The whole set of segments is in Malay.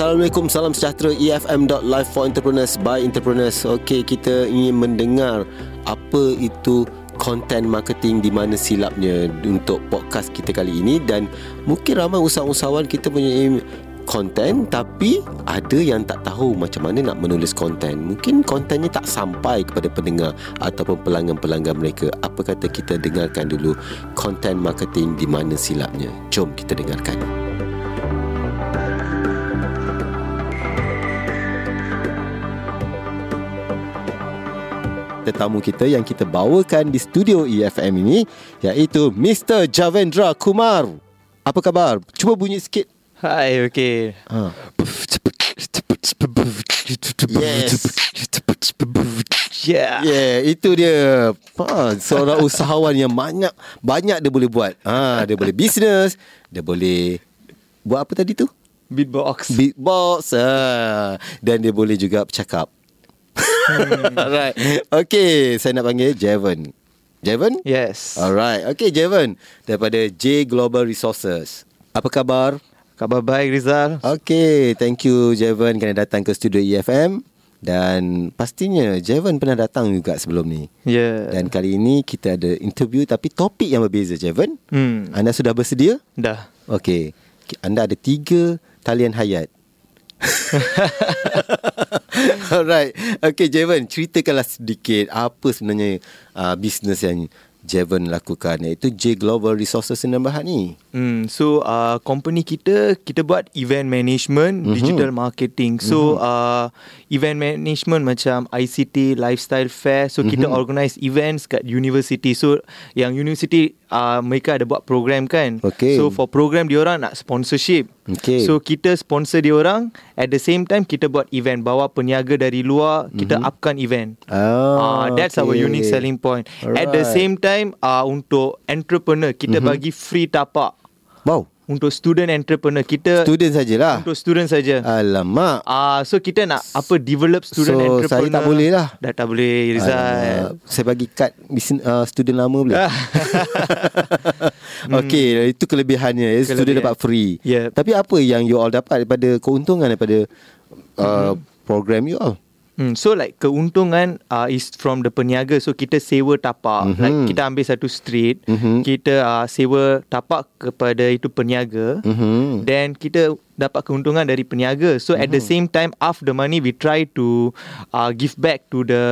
Assalamualaikum, salam sejahtera EFM.live for entrepreneurs by entrepreneurs. Okey, kita ingin mendengar apa itu content marketing di mana silapnya untuk podcast kita kali ini dan mungkin ramai usahawan-usahawan kita punya konten tapi ada yang tak tahu macam mana nak menulis konten. Mungkin kontennya tak sampai kepada pendengar ataupun pelanggan-pelanggan mereka. Apa kata kita dengarkan dulu content marketing di mana silapnya. Jom kita dengarkan. Tetamu kita yang kita bawakan di studio EFM ini iaitu Mr. Javendra Kumar. Apa khabar? Cuba bunyi sikit. Hai, okey. Ha. Yes. Yeah. yeah, itu dia. Ha, seorang usahawan yang banyak banyak dia boleh buat. Ha, dia boleh bisnes, dia boleh buat apa tadi tu? Beatbox. Beatbox. Ha. Dan dia boleh juga bercakap. Alright. Okay, saya nak panggil Javon. Javon? Yes. Alright. Okay, Javon. Daripada J Global Resources. Apa khabar? Khabar baik, Rizal. Okay, thank you Javon kerana datang ke studio EFM. Dan pastinya Javon pernah datang juga sebelum ni. Ya. Yeah. Dan kali ini kita ada interview tapi topik yang berbeza, Javon. Hmm. Anda sudah bersedia? Dah. Okay. Anda ada tiga talian hayat. Alright. Okay, Javon, ceritakanlah sedikit apa sebenarnya uh, bisnes yang Javon lakukan iaitu J Global Resources Sinambahan ni. Hmm, so uh, company kita kita buat event management, mm-hmm. digital marketing. So mm-hmm. uh, event management macam ICT, lifestyle fair. So mm-hmm. kita mhm. organize events kat university. So yang university uh, mereka ada buat program kan. Okay. So for program dia orang nak sponsorship. Okay. So kita sponsor dia orang at the same time kita buat event bawa peniaga dari luar, kita mm-hmm. upkan event. Oh, uh, that's okay. our unique selling point. Alright. At the same time uh, untuk entrepreneur kita mm-hmm. bagi free tapak. Wow. Untuk student entrepreneur kita student sajalah. untuk student saja. Alamak. Ah uh, so kita nak apa develop student so, entrepreneur. saya tak boleh lah. Dah tak boleh Rizal. Saya bagi kad uh, student lama boleh? Okey itu kelebihannya Kelebihan. student dapat free. Yep. tapi apa yang you all dapat daripada keuntungan daripada uh, mm-hmm. program you all Hmm, so like keuntungan uh, is from the peniaga. So kita sewa tapak. Mm-hmm. Like kita ambil satu street, mm-hmm. kita uh, sewa tapak kepada itu peniaga. Mm-hmm. Then kita dapat keuntungan dari peniaga. So mm-hmm. at the same time, after the money, we try to uh, give back to the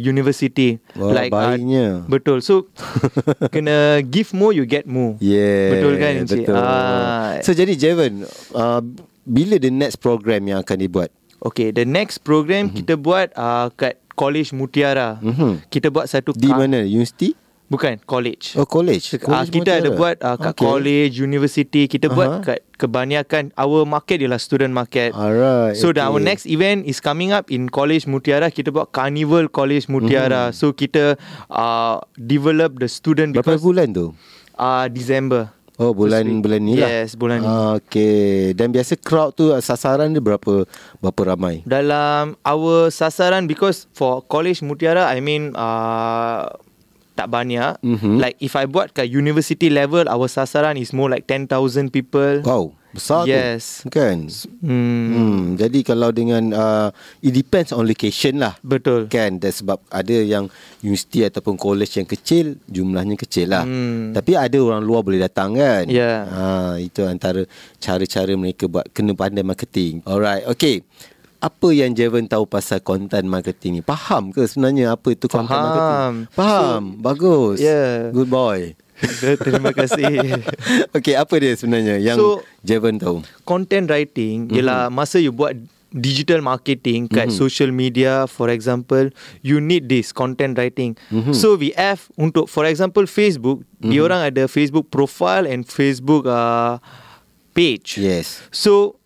university. Wah, like baiknya. Uh, betul. So kena give more, you get more. Yeah. Betul kan? Betul. Uh, so jadi Javon, uh, bila the next program yang akan dibuat? Okay, the next program mm-hmm. kita buat uh, kat College Mutiara. Mm-hmm. Kita buat satu di mana? University? Bukan, college. Oh, college. Uh, college kita Mutiara. ada buat uh, kat okay. college, university. Kita uh-huh. buat kat kebanyakan our market ialah student market. Alright. So okay. our next event is coming up in College Mutiara. Kita buat Carnival College Mutiara. Mm-hmm. So kita uh, develop the student Berapa bulan tu? Uh, December. Oh bulan bulan ni lah. Yes, bulan ni. Ah, okay. Dan biasa crowd tu sasaran dia berapa berapa ramai? Dalam our sasaran because for college Mutiara I mean uh, tak banyak. Mm-hmm. Like if I buat kat university level our sasaran is more like 10,000 people. Wow. Besar yes. tu Kan hmm. hmm. Jadi kalau dengan uh, It depends on location lah Betul Kan Dan sebab ada yang Universiti ataupun college yang kecil Jumlahnya kecil lah hmm. Tapi ada orang luar boleh datang kan Ya yeah. ha, Itu antara Cara-cara mereka buat Kena pandai marketing Alright Okay apa yang Javon tahu pasal content marketing ni? Faham ke sebenarnya apa itu content Faham. marketing? Faham. So, Bagus. Yeah. Good boy. Terima kasih. okay, apa dia sebenarnya yang so, Javon tahu? Content writing mm-hmm. ialah masa you buat digital marketing kat mm-hmm. social media for example, you need this content writing. Mm-hmm. So we have untuk for example Facebook, mm-hmm. dia orang ada Facebook profile and Facebook uh, page. Yes. So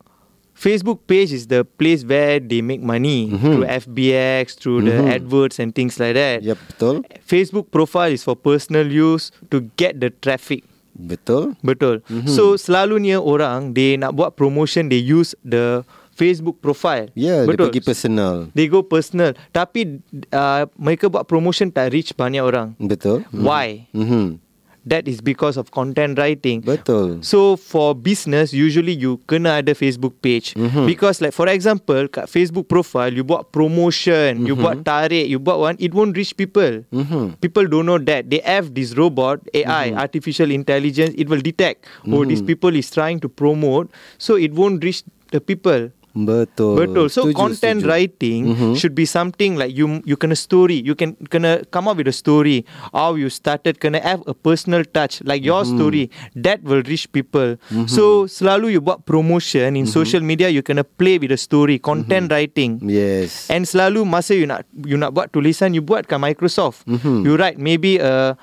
Facebook page is the place where they make money mm-hmm. through FBX, through mm-hmm. the adverts and things like that. Yep, betul. Facebook profile is for personal use to get the traffic. Betul. Betul. Mm-hmm. So selalunya orang they nak buat promotion they use the Facebook profile. Yeah, Betul. dia pergi personal. They go personal. Tapi uh, mereka buat promotion tak reach banyak orang. Betul. Why? Mm-hmm That is because of content writing. Betul. So for business, usually you kena ada Facebook page Mhm. because like for example, kat Facebook profile you buat promotion, you Mhm. buat tarik, you buat one, it won't reach people. Mhm. People don't know that they have this robot AI, Mm-hmm. artificial intelligence. It will detect oh these people is trying to promote, so it won't reach the people. Betul. Betul. So Setuju, content setuju. writing Mhm. should be something like you you kena story. You can kena come up with a story. How you started kena have a personal touch like your Mhm. story that will reach people. So selalu you buat promotion in Mhm. social media you kena play with a story, content writing. Yes. And selalu masa you nak you nak buat tulisan you buat kat Microsoft. Mhm. You write maybe a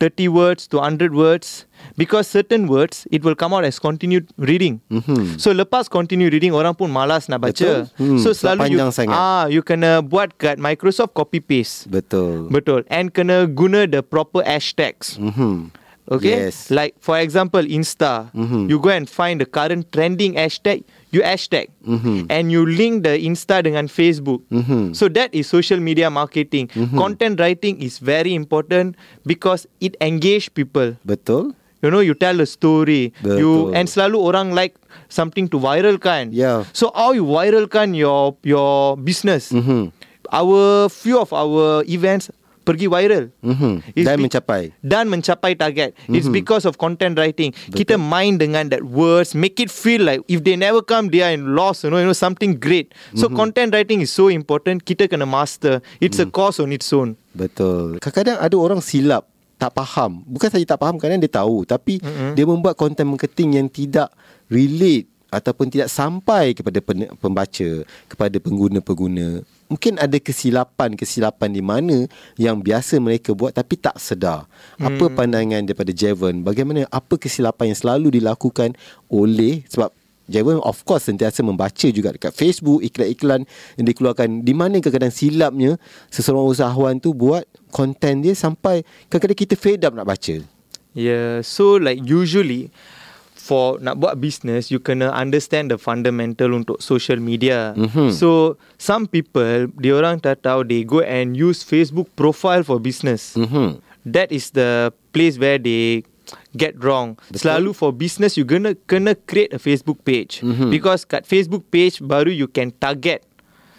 30 words to 100 words because certain words it will come out as continued reading. Mhm. So lepas continue reading orang pun malas nak baca. Betul. Hmm, So selalu you sangat. ah you kena buat kat Microsoft copy paste. Betul. Betul. And kena guna the proper hashtags. Mhm. Okay? Yes. Like for example Insta, Mhm. you go and find the current trending hashtag, you hashtag Mhm. and you link the Insta dengan Facebook. Mhm. So that is social media marketing. Mhm. Content writing is very important because it engage people. Betul. You know, you tell a story. You Betul. and selalu orang like something to viralkan. Yeah. So how you viralkan your your business? Mhm. Our few of our events pergi viral. Mhm. It's Dan be- mencapai. Dan mencapai target. It's Mhm. because of content writing. Kita main dengan that words, make it feel like if they never come, they are in loss. You know, you know something great. So Mhm. content writing is so important. Kita kena master. It's a Mm. course on its own. Betul. Kadang-kadang ada orang silap tak faham. Bukan saja tak faham kadang dia tahu tapi Mm-mm. dia membuat konten marketing yang tidak relate ataupun tidak sampai kepada pen- pembaca, kepada pengguna-pengguna. Mungkin ada kesilapan-kesilapan di mana yang biasa mereka buat tapi tak sedar. Apa Hmm. pandangan daripada Javon? Bagaimana apa kesilapan yang selalu dilakukan oleh sebab Javon of course sentiasa membaca juga dekat Facebook iklan-iklan yang dikeluarkan di mana kadang-kadang silapnya seseorang usahawan tu buat konten dia sampai kadang-kadang kita fed up nak baca. Yeah. So like usually for nak buat business you kena understand the fundamental untuk social media. Mhm. So some people dia orang tak tahu they go and use Facebook profile for business. Mhm. That is the place where they get wrong. Betul. Selalu for business you kena kena create a Facebook page Mhm. because kat Facebook page baru you can target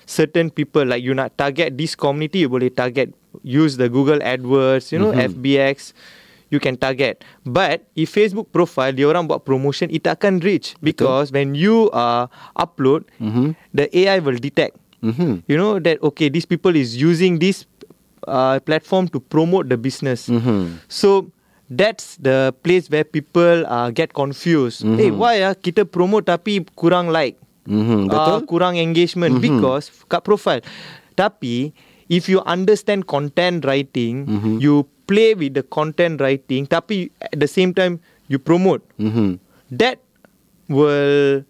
certain people like you nak target this community you boleh target use the Google AdWords you know Mhm. FBX you can target but if Facebook profile dia orang buat promotion it akan reach because when you uh, upload Mhm. the AI will detect Mhm. you know that okay these people is using this uh, platform to promote the business Mhm. so that's the place where people uh, get confused Mhm. eh why ah kita promote tapi kurang like Mhm. uh, Betul? kurang engagement Mhm. because kat profile tapi if you understand content writing Mhm. you play with the content writing tapi at the same time you promote Mhm. that will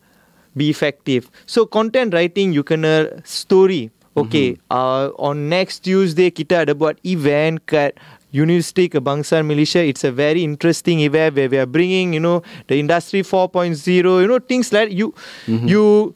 be effective. So content writing you kena story. Okay, uh, on next Tuesday kita ada buat event kat University Kebangsaan Malaysia. It's a very interesting event where we are bringing, you know, the industry 4.0, you know, things like you you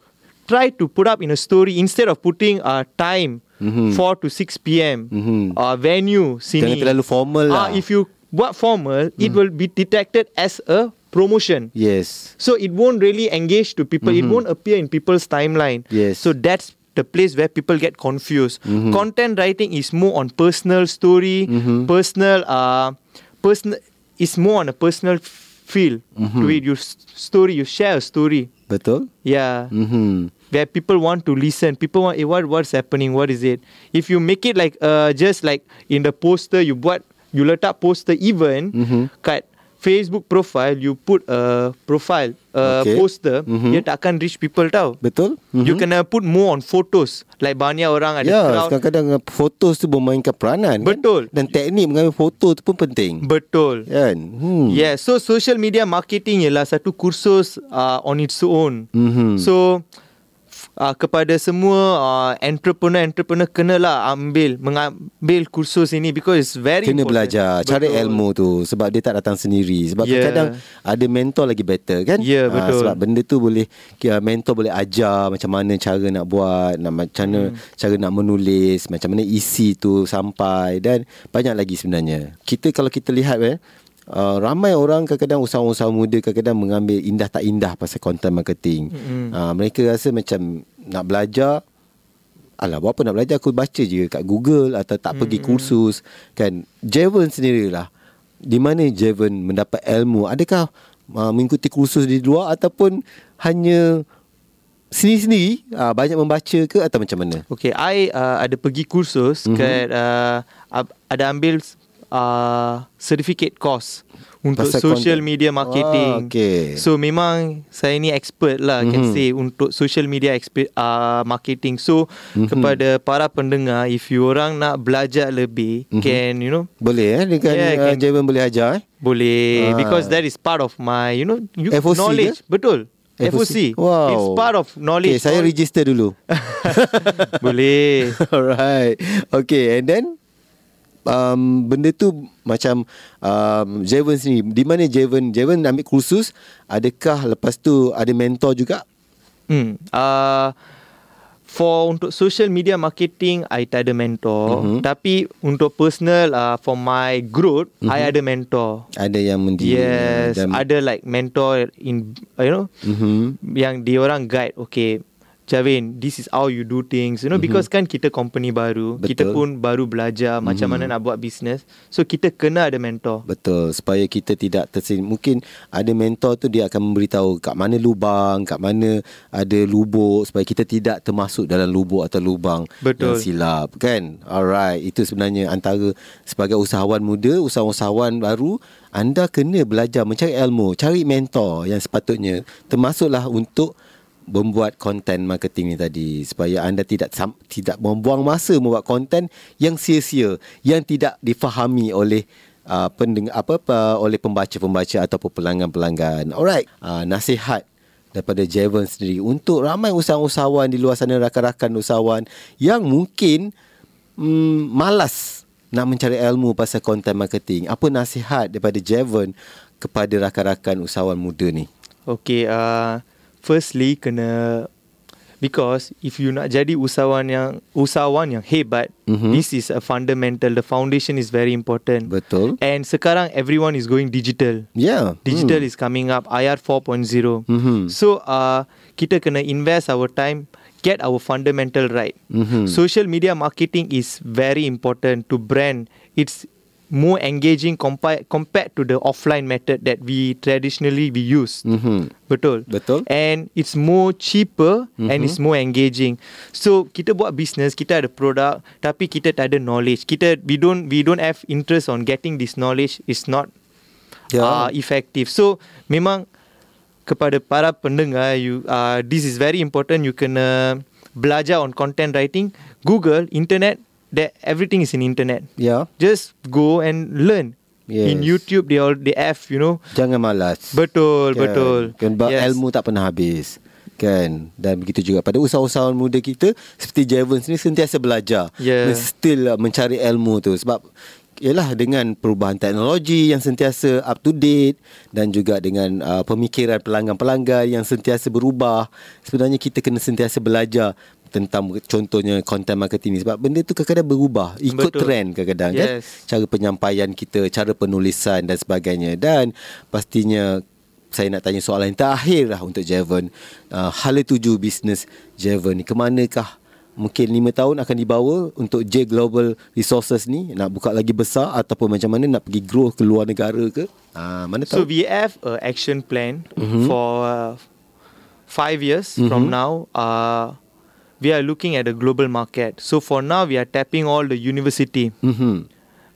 try to put up in a story instead of putting a uh, time Mhm. 4 to 6 p.m. Mhm. Uh, venue sini. Terlalu formal Ah, lah. if you buat formal, it will be detected as a promotion. Yes. So it won't really engage to people. It won't appear in people's timeline. Yes. So that's the place where people get confused. Mhm. Content writing is more on personal story, Mhm. personal uh personal is more on a personal feel Mhm. to it. You s- story, you share a story. Betul? Yeah. Mhm. Where people want to listen. People want eh, what what's happening, what is it? If you make it like uh just like in the poster you buat you letak poster even Mhm. kat Facebook profile you put a profile a Okay. poster Mhm. dia tak akan reach people tau. Betul? You Mhm. kena put more on photos like banyak orang ada Ya, crowd. kadang-kadang foto tu memainkan peranan. kan? Betul. Dan teknik mengambil foto tu pun penting. Betul. Kan? Hmm. Yeah, so social media marketing ialah satu kursus uh, on its own. Mhm. So f- uh, kepada semua uh, entrepreneur-entrepreneur kenalah ambil mengambil kursus ini because it's very Kena important. belajar Cari Betul. ilmu tu Sebab dia tak datang sendiri Sebab Yeah. kadang-kadang Ada mentor lagi better kan Yeah, Ah, betul. Sebab benda tu boleh kira Mentor boleh ajar Macam mana cara nak buat nak, Macam mana Hmm. Cara nak menulis Macam mana isi tu Sampai Dan banyak lagi sebenarnya Kita kalau kita lihat eh uh, ramai orang kadang-kadang usahawan-usahawan muda kadang-kadang mengambil indah tak indah pasal content marketing. Mm-hmm. Uh, mereka rasa macam nak belajar Alah buat apa nak belajar Aku baca je kat Google Atau tak pergi Hmm. kursus Kan Javon sendirilah Di mana Javon mendapat ilmu Adakah uh, Mengikuti kursus di luar Ataupun Hanya Sendiri-sendiri uh, Banyak membaca ke Atau macam mana Okay, I uh, ada pergi kursus Mhm. mm-hmm. kat uh, ada ambil uh, certificate course untuk Pasal social content. media marketing. Ah, okay. So memang saya ni expert lah mm-hmm. can Mhm. say untuk social media expe- uh, marketing. So Mhm. mm-hmm. kepada para pendengar if you orang nak belajar lebih Mhm. mm-hmm. can you know Boleh eh Dengan Yeah, uh, can- Javon boleh ajar eh boleh Ah. because that is part of my you know you FOC knowledge. ke? Betul. FOC. Wow It's part of knowledge. Okay saya register dulu boleh. Alright. Okay, and then um, benda tu macam um, Javon sini. Di mana Javon? Javon ambil kursus. Adakah lepas tu ada mentor juga? Hmm. Uh, for untuk social media marketing, I tak ada mentor. Mhm. Mm-hmm. Tapi untuk personal, uh, for my growth, mm-hmm. I ada mentor. Ada yang mendidik. Yes, ada like mentor in you know Mhm. yang dia orang guide. Okay, Javin, this is how you do things. You know mm-hmm. because kan kita company baru, Betul. kita pun baru belajar mm-hmm. macam mana nak buat business. So kita kena ada mentor. Betul supaya kita tidak tersin mungkin ada mentor tu dia akan memberitahu kat mana lubang kat mana ada lubuk supaya kita tidak termasuk dalam lubuk atau lubang Betul. yang silap kan alright itu sebenarnya antara sebagai usahawan muda usahawan-usahawan baru anda kena belajar mencari ilmu cari mentor yang sepatutnya termasuklah untuk membuat konten marketing ni tadi supaya anda tidak tidak membuang masa membuat konten yang sia-sia yang tidak difahami oleh uh, pendeng- apa, apa oleh pembaca-pembaca ataupun pelanggan-pelanggan. Alright, uh, nasihat daripada Javon sendiri untuk ramai usahawan-usahawan di luar sana rakan-rakan usahawan yang mungkin mm, malas nak mencari ilmu pasal content marketing. Apa nasihat daripada Javon kepada rakan-rakan usahawan muda ni? Okay, uh, firstly kena because if you nak jadi usahawan yang usahawan yang hebat, Mhm. mm-hmm. this is a fundamental. The foundation is very important. Betul. And sekarang everyone is going digital. Yeah. Digital is coming up IR 4.0. Mhm. So uh, kita kena invest our time get our fundamental right. Mhm. Social media marketing is very important to brand. It's more engaging compa- compared to the offline method that we traditionally we use. Mhm. Betul. Betul. And it's more cheaper mm-hmm. and it's more engaging. So kita buat business, kita ada produk tapi kita tak ada knowledge. Kita we don't we don't have interest on getting this knowledge is not Ya. uh, effective. So memang kepada para pendengar you uh, this is very important you kena belajar on content writing, Google, internet that everything is in internet. Ya. Just go and learn. Yes. In YouTube they all they have, you know. Jangan malas. Betul, kan? betul. Kan yes. Yes. ilmu tak pernah habis. Kan Dan begitu juga pada usahawan-usahawan muda kita Seperti Javon sini Sentiasa belajar Yeah. Dan Still uh, mencari ilmu tu Sebab Yalah dengan perubahan teknologi yang sentiasa up to date dan juga dengan uh, pemikiran pelanggan-pelanggan yang sentiasa berubah sebenarnya kita kena sentiasa belajar tentang contohnya content marketing ni sebab benda tu kadang-kadang berubah ikut Betul. trend kadang-kadang kan Yes. cara penyampaian kita, cara penulisan dan sebagainya. Dan pastinya saya nak tanya soalan yang terakhir lah untuk Javon. Uh, hala tuju bisnes Javon ni ke manakah mungkin 5 tahun akan dibawa untuk J Global Resources ni nak buka lagi besar ataupun macam mana nak pergi grow ke luar negara ke? Ah, mana So tahu. we have a action plan Mhm. mm-hmm. for uh, five years mm-hmm. from now. Uh, we are looking at the global market. So for now, we are tapping all the university. Mhm.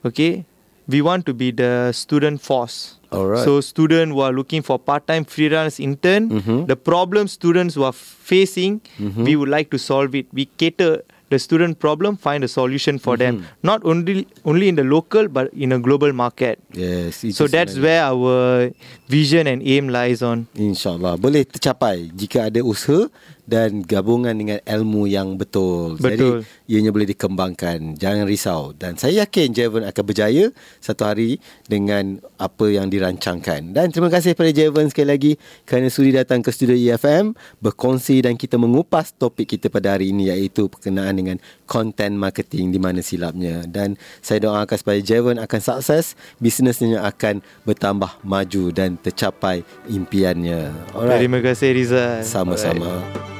Okay, we want to be the student force. Alright. So student who are looking for part-time freelance intern, Mhm. the problem students who are facing, Mhm. we would like to solve it. We cater the student problem, find a solution for them. Mhm. Not only only in the local but in a global market. Yes, So that's where our vision and aim lies on. InsyaAllah Boleh tercapai Jika ada usaha Dan gabungan dengan ilmu yang betul Betul. Jadi ianya boleh dikembangkan. Jangan risau dan saya yakin Javon akan berjaya satu hari dengan apa yang dirancangkan. Dan terima kasih kepada Javon sekali lagi kerana sudi datang ke studio EFM berkongsi dan kita mengupas topik kita pada hari ini iaitu berkenaan dengan content marketing di mana silapnya dan saya doakan supaya Javon akan sukses, bisnesnya akan bertambah maju dan tercapai impiannya. Alright. Terima kasih Riza. Sama-sama. Alright.